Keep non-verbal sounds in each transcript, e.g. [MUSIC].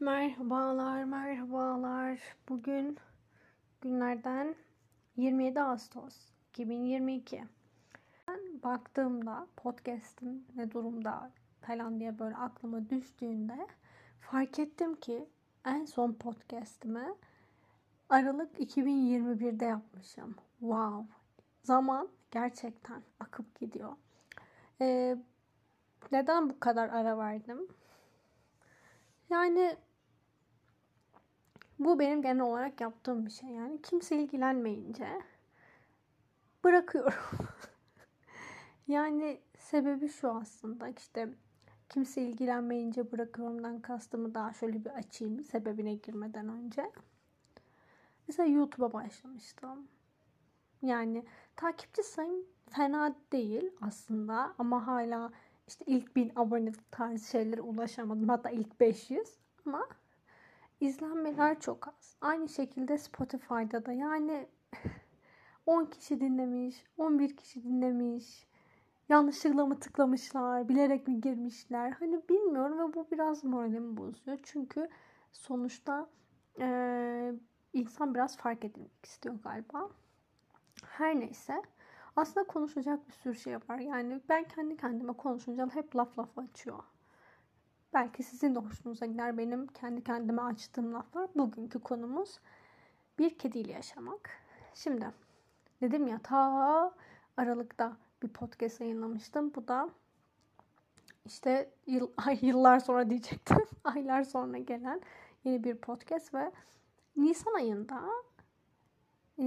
Merhabalar, merhabalar. Bugün günlerden 27 Ağustos 2022. Ben baktığımda podcast'im ne durumda falan diye böyle aklıma düştüğünde fark ettim ki en son podcast'imi Aralık 2021'de yapmışım. Wow. Zaman gerçekten akıp gidiyor. Ee, neden bu kadar ara verdim? Yani bu benim genel olarak yaptığım bir şey. Yani kimse ilgilenmeyince bırakıyorum. [LAUGHS] yani sebebi şu aslında işte kimse ilgilenmeyince bırakıyorumdan kastımı daha şöyle bir açayım sebebine girmeden önce. Mesela YouTube'a başlamıştım. Yani takipçi sayım fena değil aslında ama hala işte ilk bin abone tarzı şeylere ulaşamadım. Hatta ilk 500 ama izlenmeler çok az. Aynı şekilde Spotify'da da yani [LAUGHS] 10 kişi dinlemiş, 11 kişi dinlemiş. Yanlışlıkla mı tıklamışlar, bilerek mi girmişler? Hani bilmiyorum ve bu biraz moralimi bozuyor. Çünkü sonuçta e, insan biraz fark edilmek istiyor galiba. Her neyse. Aslında konuşacak bir sürü şey var. Yani ben kendi kendime konuşunca hep laf laf açıyor. Belki sizin de hoşunuza gider benim kendi kendime açtığım laflar. Bugünkü konumuz bir kediyle yaşamak. Şimdi dedim ya ta Aralık'ta bir podcast yayınlamıştım. Bu da işte yıl, [LAUGHS] ay, yıllar sonra diyecektim. [LAUGHS] Aylar sonra gelen yeni bir podcast ve Nisan ayında e,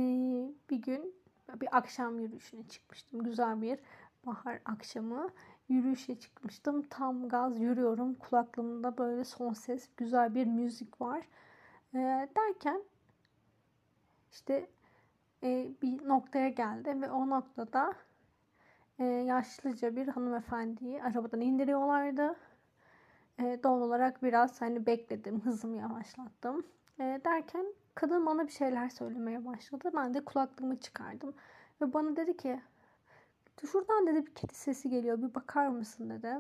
bir gün bir akşam yürüyüşüne çıkmıştım. Güzel bir bahar akşamı yürüyüşe çıkmıştım. Tam gaz yürüyorum. Kulaklığımda böyle son ses güzel bir müzik var. E, derken işte e, bir noktaya geldi ve o noktada e, yaşlıca bir hanımefendiyi arabadan indiriyorlardı. E, doğal olarak biraz hani bekledim, hızımı yavaşlattım. E, derken kadın bana bir şeyler söylemeye başladı. Ben de kulaklığımı çıkardım. Ve bana dedi ki şuradan dedi bir kedi sesi geliyor bir bakar mısın dedi.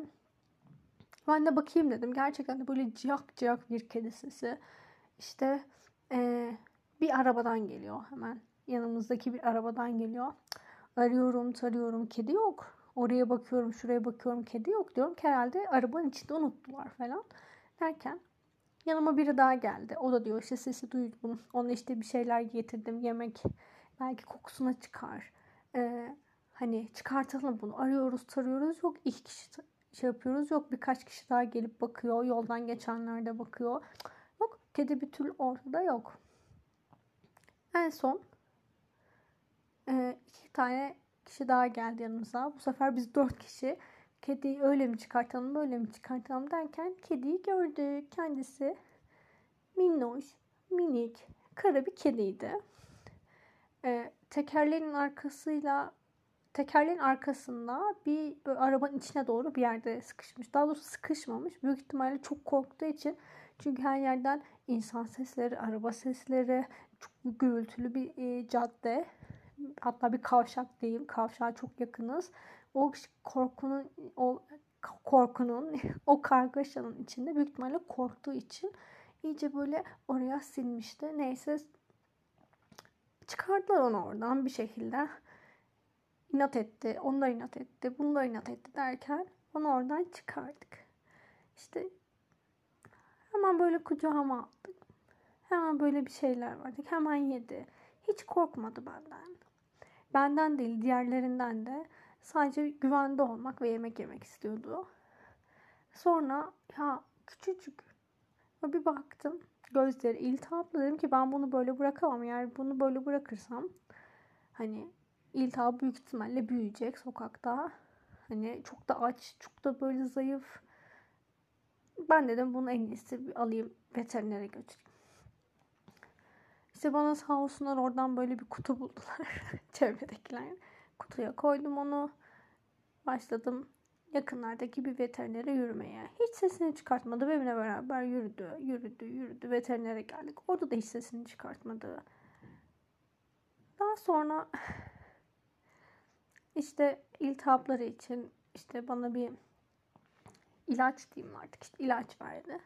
Ben de bakayım dedim. Gerçekten de böyle ciyak ciyak bir kedi sesi. İşte e, bir arabadan geliyor hemen. Yanımızdaki bir arabadan geliyor. Arıyorum tarıyorum kedi yok. Oraya bakıyorum şuraya bakıyorum kedi yok diyorum ki herhalde arabanın içinde unuttular falan. Derken yanıma biri daha geldi. O da diyor işte sesi duydum. Ona işte bir şeyler getirdim yemek. Belki kokusuna çıkar. Ee, hani çıkartalım bunu. Arıyoruz tarıyoruz. Yok iki kişi şey yapıyoruz. Yok birkaç kişi daha gelip bakıyor. Yoldan geçenler de bakıyor. Yok kedi bir türlü ortada yok. En son e, iki tane kişi daha geldi yanımıza. Bu sefer biz dört kişi kediyi öyle mi çıkartalım böyle mi çıkartalım derken kediyi gördük. Kendisi minnoş, minik, kara bir kediydi. E, tekerlerin arkasıyla tekerlerin arkasında bir arabanın içine doğru bir yerde sıkışmış. Daha doğrusu sıkışmamış. Büyük ihtimalle çok korktuğu için. Çünkü her yerden insan sesleri, araba sesleri, çok gürültülü bir e, cadde. Hatta bir kavşak diyeyim. Kavşağa çok yakınız. O korkunun o korkunun [LAUGHS] o kargaşanın içinde büyük ihtimalle korktuğu için iyice böyle oraya sinmişti. Neyse çıkardılar onu oradan bir şekilde. İnat etti. Onlar inat etti. Bunlar inat etti derken onu oradan çıkardık. İşte hemen böyle kucağıma aldık. Hemen böyle bir şeyler verdik. Hemen yedi. Hiç korkmadı benden. Benden değil diğerlerinden de sadece güvende olmak ve yemek yemek istiyordu. Sonra ya küçücük bir baktım gözleri iltihaplı dedim ki ben bunu böyle bırakamam. Eğer bunu böyle bırakırsam hani iltihap büyük ihtimalle büyüyecek sokakta. Hani çok da aç, çok da böyle zayıf. Ben dedim bunu en iyisi alayım veterinere götüreyim. İşte bana sağ olsunlar oradan böyle bir kutu buldular [LAUGHS] çevredekiler. Kutuya koydum onu. Başladım yakınlardaki bir veterinere yürümeye. Hiç sesini çıkartmadı. Benimle beraber yürüdü, yürüdü, yürüdü. Veterinere geldik. Orada da hiç sesini çıkartmadı. Daha sonra [SIGHS] işte iltihapları için işte bana bir ilaç diyeyim artık işte ilaç verdi.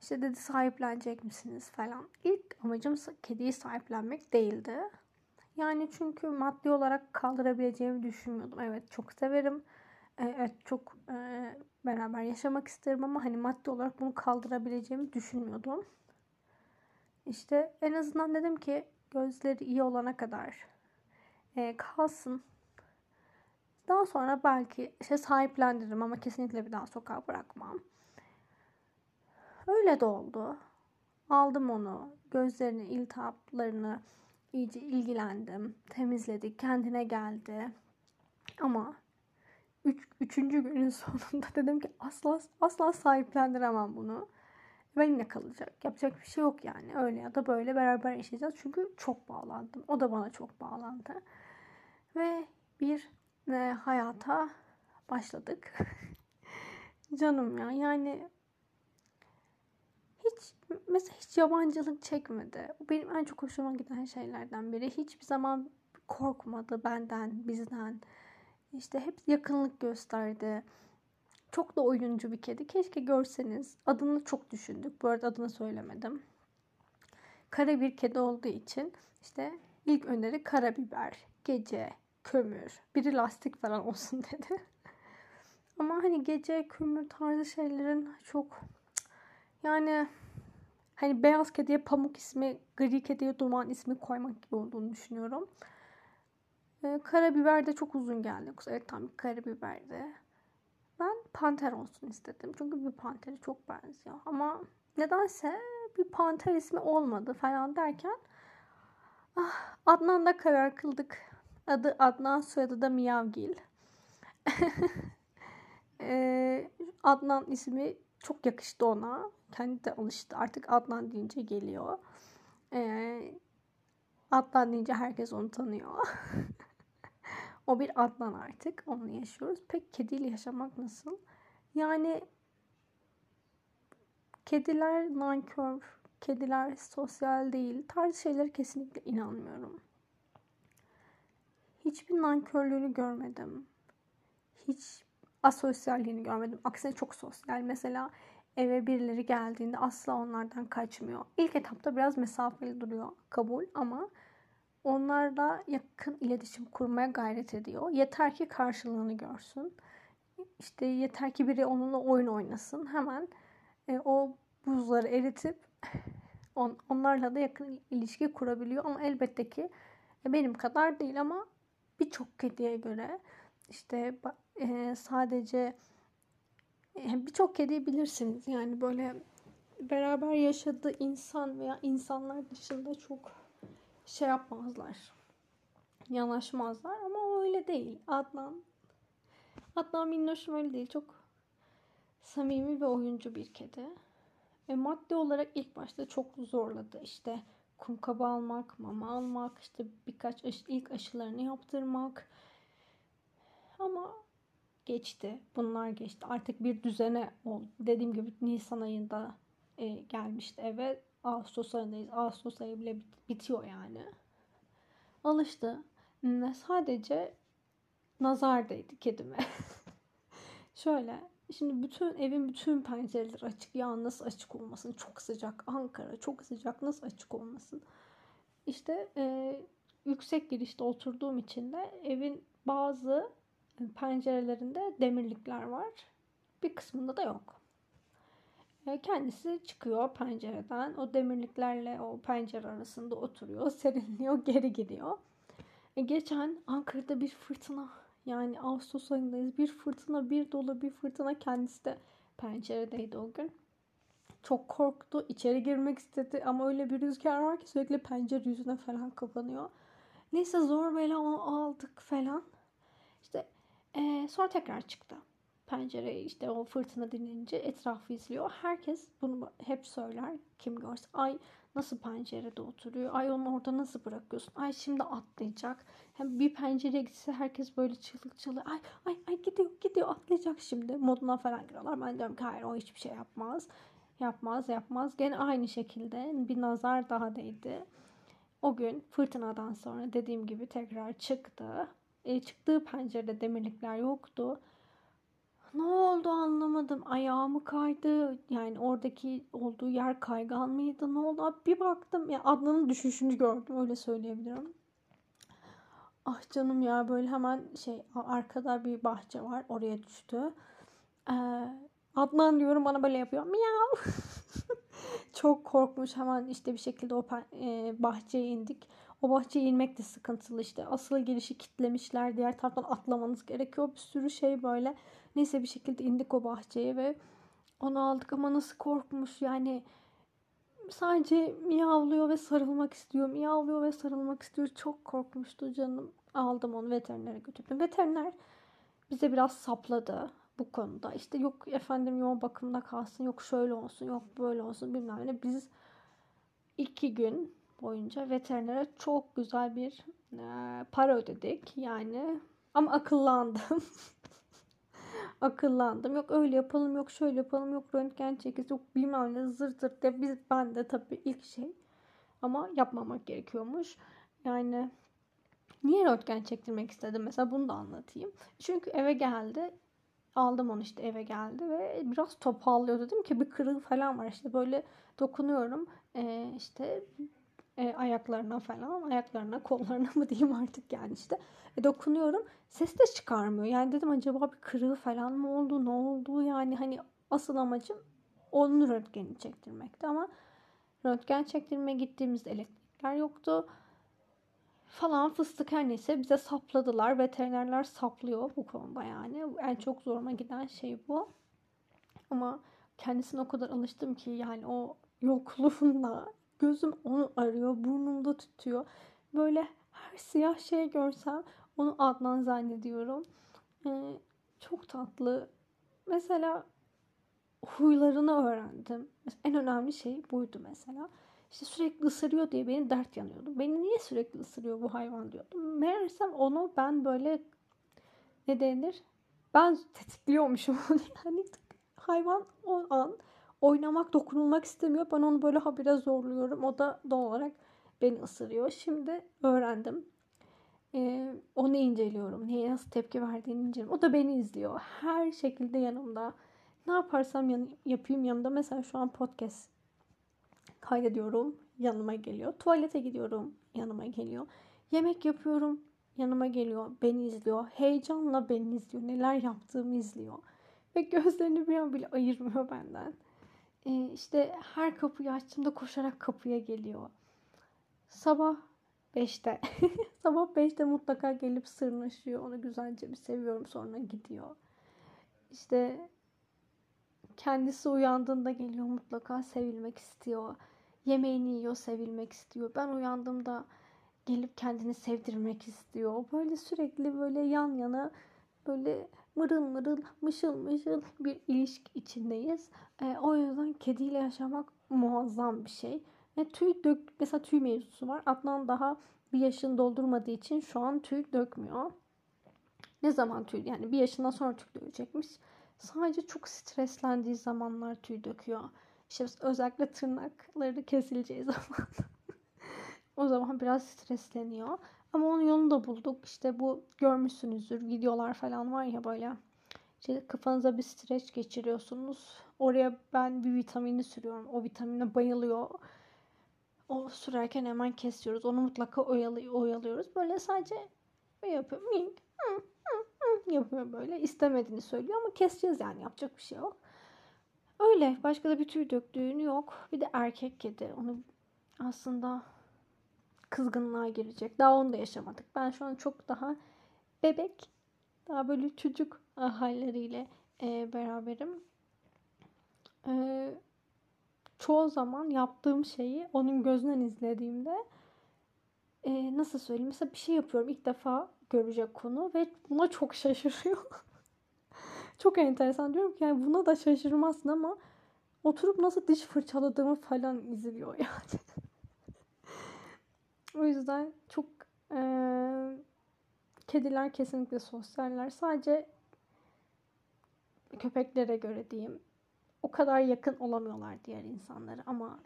İşte dedi sahiplenecek misiniz falan. İlk amacım kediyi sahiplenmek değildi. Yani çünkü maddi olarak kaldırabileceğimi düşünmüyordum. Evet çok severim. Ee, evet çok e, beraber yaşamak isterim ama hani maddi olarak bunu kaldırabileceğimi düşünmüyordum. İşte en azından dedim ki gözleri iyi olana kadar e, kalsın. Daha sonra belki işte sahiplendiririm ama kesinlikle bir daha sokağa bırakmam. Öyle de oldu. Aldım onu. Gözlerini, iltihaplarını iyice ilgilendim. Temizledik. Kendine geldi. Ama üç, üçüncü günün [LAUGHS] sonunda dedim ki asla asla sahiplendiremem bunu. Benimle kalacak. Yapacak bir şey yok yani. Öyle ya da böyle beraber yaşayacağız. Çünkü çok bağlandım. O da bana çok bağlandı. Ve bir e, hayata başladık. [LAUGHS] Canım ya yani hiç mesela hiç yabancılık çekmedi. Bu benim en çok hoşuma giden şeylerden biri. Hiçbir zaman korkmadı benden, bizden. İşte hep yakınlık gösterdi. Çok da oyuncu bir kedi. Keşke görseniz. Adını çok düşündük. Bu arada adını söylemedim. Kara bir kedi olduğu için işte ilk öneri karabiber, gece, kömür, biri lastik falan olsun [LAUGHS] dedi. Ama hani gece, kömür tarzı şeylerin çok yani hani beyaz kediye pamuk ismi, gri kediye duman ismi koymak gibi olduğunu düşünüyorum. Ee, karabiber de çok uzun geldi. Evet tam karabiberdi. Ben panter olsun istedim. Çünkü bir panteri çok benziyor. Ama nedense bir panter ismi olmadı falan derken ah, Adnan'da karar kıldık. Adı Adnan, soyadı da Miyavgil. [LAUGHS] ee, Adnan ismi çok yakıştı ona. Kendi de alıştı. Artık Adnan deyince geliyor. Ee, Adnan deyince herkes onu tanıyor. [LAUGHS] o bir Adnan artık. Onu yaşıyoruz. Pek kediyle yaşamak nasıl? Yani kediler nankör, kediler sosyal değil. Tarz şeylere kesinlikle inanmıyorum. Hiçbir nankörlüğünü görmedim. Hiç asosyalliğini görmedim. Aksine çok sosyal. Mesela eve birileri geldiğinde asla onlardan kaçmıyor. İlk etapta biraz mesafeli duruyor kabul ama onlarla yakın iletişim kurmaya gayret ediyor. Yeter ki karşılığını görsün. İşte yeter ki biri onunla oyun oynasın. Hemen e, o buzları eritip [LAUGHS] on, onlarla da yakın ilişki kurabiliyor. Ama elbette ki e, benim kadar değil ama birçok kediye göre işte e, sadece e, birçok kediyi bilirsiniz. Yani böyle beraber yaşadığı insan veya insanlar dışında çok şey yapmazlar. Yanaşmazlar ama o öyle değil. Adnan Adnan Minnoş'um öyle değil. Çok samimi ve oyuncu bir kedi. E, maddi olarak ilk başta çok zorladı. İşte kum kabı almak, mama almak, işte birkaç aşı, ilk aşılarını yaptırmak. Ama geçti. Bunlar geçti. Artık bir düzene oldu. Dediğim gibi Nisan ayında e, gelmişti eve. Ağustos ayındayız. Ağustos ayı bile bitiyor yani. Alıştı. Sadece nazar değdi kedime. [LAUGHS] Şöyle Şimdi bütün evin bütün pencereleri açık. Ya nasıl açık olmasın? Çok sıcak. Ankara çok sıcak. Nasıl açık olmasın? İşte e, yüksek girişte oturduğum için de evin bazı pencerelerinde demirlikler var. Bir kısmında da yok. E, kendisi çıkıyor pencereden. O demirliklerle o pencere arasında oturuyor. [LAUGHS] Serinliyor. Geri gidiyor. E, geçen Ankara'da bir fırtına yani Ağustos ayındayız. Bir fırtına, bir dolu bir fırtına. Kendisi de penceredeydi o gün. Çok korktu. içeri girmek istedi ama öyle bir rüzgar var ki sürekli pencere yüzüne falan kapanıyor. Neyse zor bela onu aldık falan. İşte ee, sonra tekrar çıktı. Pencere işte o fırtına dinince etrafı izliyor. Herkes bunu hep söyler. Kim görse ay nasıl pencerede oturuyor? Ay onu orada nasıl bırakıyorsun? Ay şimdi atlayacak. Hem bir pencereye gitse herkes böyle çığlık çığlık. Ay ay ay gidiyor gidiyor atlayacak şimdi. Moduna falan giriyorlar. Ben diyorum ki hayır o hiçbir şey yapmaz. Yapmaz yapmaz. Gene aynı şekilde bir nazar daha değdi. O gün fırtınadan sonra dediğim gibi tekrar çıktı. E, çıktığı pencerede demirlikler yoktu. Ne oldu anlamadım. Ayağımı kaydı. Yani oradaki olduğu yer kaygan mıydı? Ne oldu? Bir baktım. Ya Adnan'ın düşüşünü gördüm. Öyle söyleyebilirim. Ah canım ya böyle hemen şey arkada bir bahçe var. Oraya düştü. Ee, Adnan diyorum bana böyle yapıyor. Miyav. [LAUGHS] Çok korkmuş. Hemen işte bir şekilde o e, bahçeye indik. O bahçeye inmek de sıkıntılı işte. Asıl girişi kitlemişler. Diğer taraftan atlamanız gerekiyor. Bir sürü şey böyle. Neyse bir şekilde indik o bahçeye ve onu aldık ama nasıl korkmuş yani sadece miyavlıyor ve sarılmak istiyor. Miyavlıyor ve sarılmak istiyor. Çok korkmuştu canım. Aldım onu veterinere götürdüm. Veteriner bize biraz sapladı bu konuda. İşte yok efendim yoğun bakımda kalsın, yok şöyle olsun, yok böyle olsun bilmem ne. Biz iki gün boyunca veterinere çok güzel bir e, para ödedik. Yani ama akıllandım. [LAUGHS] akıllandım. Yok öyle yapalım, yok şöyle yapalım, yok röntgen çekisi, yok bilmem ne zırt zırt de biz ben de tabii ilk şey ama yapmamak gerekiyormuş. Yani niye röntgen çektirmek istedim mesela bunu da anlatayım. Çünkü eve geldi aldım onu işte eve geldi ve biraz topallıyor dedim ki bir kırığı falan var işte böyle dokunuyorum ee, işte e, ayaklarına falan ayaklarına kollarına mı diyeyim artık yani işte e, dokunuyorum ses de çıkarmıyor yani dedim acaba bir kırığı falan mı oldu ne oldu yani hani asıl amacım onun röntgenini çektirmekti ama röntgen çektirmeye gittiğimizde elektrikler yoktu falan fıstık her neyse bize sapladılar. Veterinerler saplıyor bu konuda yani. En çok zoruma giden şey bu. Ama kendisine o kadar alıştım ki yani o yokluğunda gözüm onu arıyor, burnumda tutuyor. Böyle her siyah şey görsem onu Adnan zannediyorum. Ee, çok tatlı. Mesela huylarını öğrendim. En önemli şey buydu mesela. İşte sürekli ısırıyor diye beni dert yanıyordu. Beni niye sürekli ısırıyor bu hayvan diyordum. Meğersem onu ben böyle ne denir? Ben tetikliyormuşum. [LAUGHS] yani hayvan o an oynamak, dokunulmak istemiyor. Ben onu böyle habire zorluyorum. O da doğal olarak beni ısırıyor. Şimdi öğrendim. Ee, onu inceliyorum. Niye nasıl tepki verdiğini inceliyorum. O da beni izliyor. Her şekilde yanımda. Ne yaparsam yan- yapayım yanımda. Mesela şu an podcast kaydediyorum yanıma geliyor. Tuvalete gidiyorum yanıma geliyor. Yemek yapıyorum yanıma geliyor. Beni izliyor. Heyecanla beni izliyor. Neler yaptığımı izliyor. Ve gözlerini bir an bile ayırmıyor benden. Ee, işte her kapıyı açtığımda koşarak kapıya geliyor. Sabah 5'te. [LAUGHS] Sabah 5'te mutlaka gelip sırnaşıyor. Onu güzelce bir seviyorum sonra gidiyor. İşte kendisi uyandığında geliyor mutlaka sevilmek istiyor. Yemeğini yiyor, sevilmek istiyor. Ben uyandığımda gelip kendini sevdirmek istiyor. Böyle sürekli böyle yan yana böyle mırıl mırıl mışıl mışıl bir ilişki içindeyiz. E, o yüzden kediyle yaşamak muazzam bir şey. E, tüy dök mesela tüy mevzusu var. Adnan daha bir yaşını doldurmadığı için şu an tüy dökmüyor. Ne zaman tüy yani bir yaşından sonra tüy dökecekmiş. Sadece çok streslendiği zamanlar tüy döküyor. İşte özellikle tırnakları kesileceği [LAUGHS] zaman o zaman biraz stresleniyor. Ama onun yolunu da bulduk. İşte bu görmüşsünüzdür videolar falan var ya böyle. İşte kafanıza bir streç geçiriyorsunuz. Oraya ben bir vitamini sürüyorum. O vitamine bayılıyor. O sürerken hemen kesiyoruz. Onu mutlaka oyalı, oyalıyoruz. Böyle sadece yapıyor. yapıyor böyle. İstemediğini söylüyor ama keseceğiz yani. Yapacak bir şey yok. Öyle. Başka da bir tüy döktüğün yok. Bir de erkek kedi. Onu aslında kızgınlığa girecek. Daha onu da yaşamadık. Ben şu an çok daha bebek, daha böyle çocuk halleriyle e, beraberim. E, çoğu zaman yaptığım şeyi onun gözünden izlediğimde e, nasıl söyleyeyim? Mesela bir şey yapıyorum ilk defa görecek konu ve buna çok şaşırıyor. [LAUGHS] Çok enteresan diyorum ki yani buna da şaşırmazsın ama oturup nasıl diş fırçaladığımı falan izliyor yani. O yüzden çok e, kediler kesinlikle sosyaller. Sadece köpeklere göre diyeyim o kadar yakın olamıyorlar diğer insanlara ama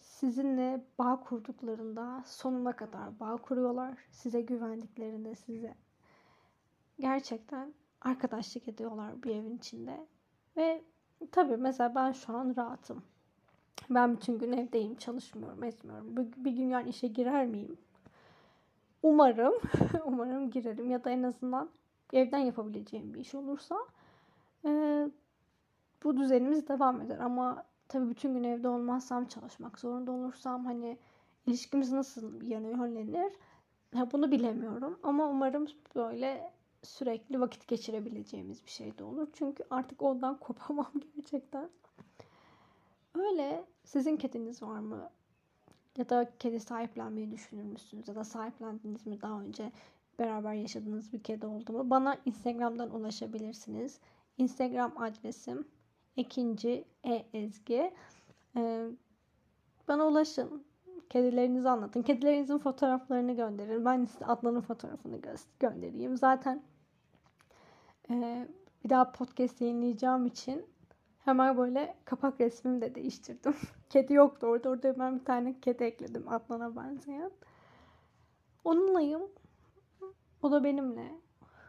sizinle bağ kurduklarında sonuna kadar bağ kuruyorlar. Size güvendiklerinde size gerçekten arkadaşlık ediyorlar bir evin içinde. Ve tabii mesela ben şu an rahatım. Ben bütün gün evdeyim, çalışmıyorum, etmiyorum. Bir, bir gün yani işe girer miyim? Umarım, [LAUGHS] umarım girerim ya da en azından evden yapabileceğim bir iş olursa e, bu düzenimiz devam eder. Ama tabii bütün gün evde olmazsam, çalışmak zorunda olursam hani ilişkimiz nasıl yönlenir? Ha, bunu bilemiyorum ama umarım böyle sürekli vakit geçirebileceğimiz bir şey de olur. Çünkü artık ondan [LAUGHS] kopamam gerçekten. Öyle sizin kediniz var mı? Ya da kedi sahiplenmeyi düşünür müsünüz? Ya da sahiplendiniz mi daha önce beraber yaşadığınız bir kedi oldu mu? Bana Instagram'dan ulaşabilirsiniz. Instagram adresim ikinci e ezgi. Ee, bana ulaşın. Kedilerinizi anlatın. Kedilerinizin fotoğraflarını gönderin. Ben size Adnan'ın fotoğrafını gö- göndereyim. Zaten e, bir daha podcast yayınlayacağım için hemen böyle kapak resmimi de değiştirdim. [LAUGHS] kedi yoktu orada. Orada hemen bir tane kedi ekledim Adnan'a benzeyen. Onunlayım. O da benimle.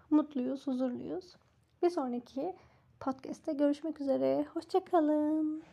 Mutluyuz, huzurluyuz. Bir sonraki podcast'te görüşmek üzere. Hoşçakalın.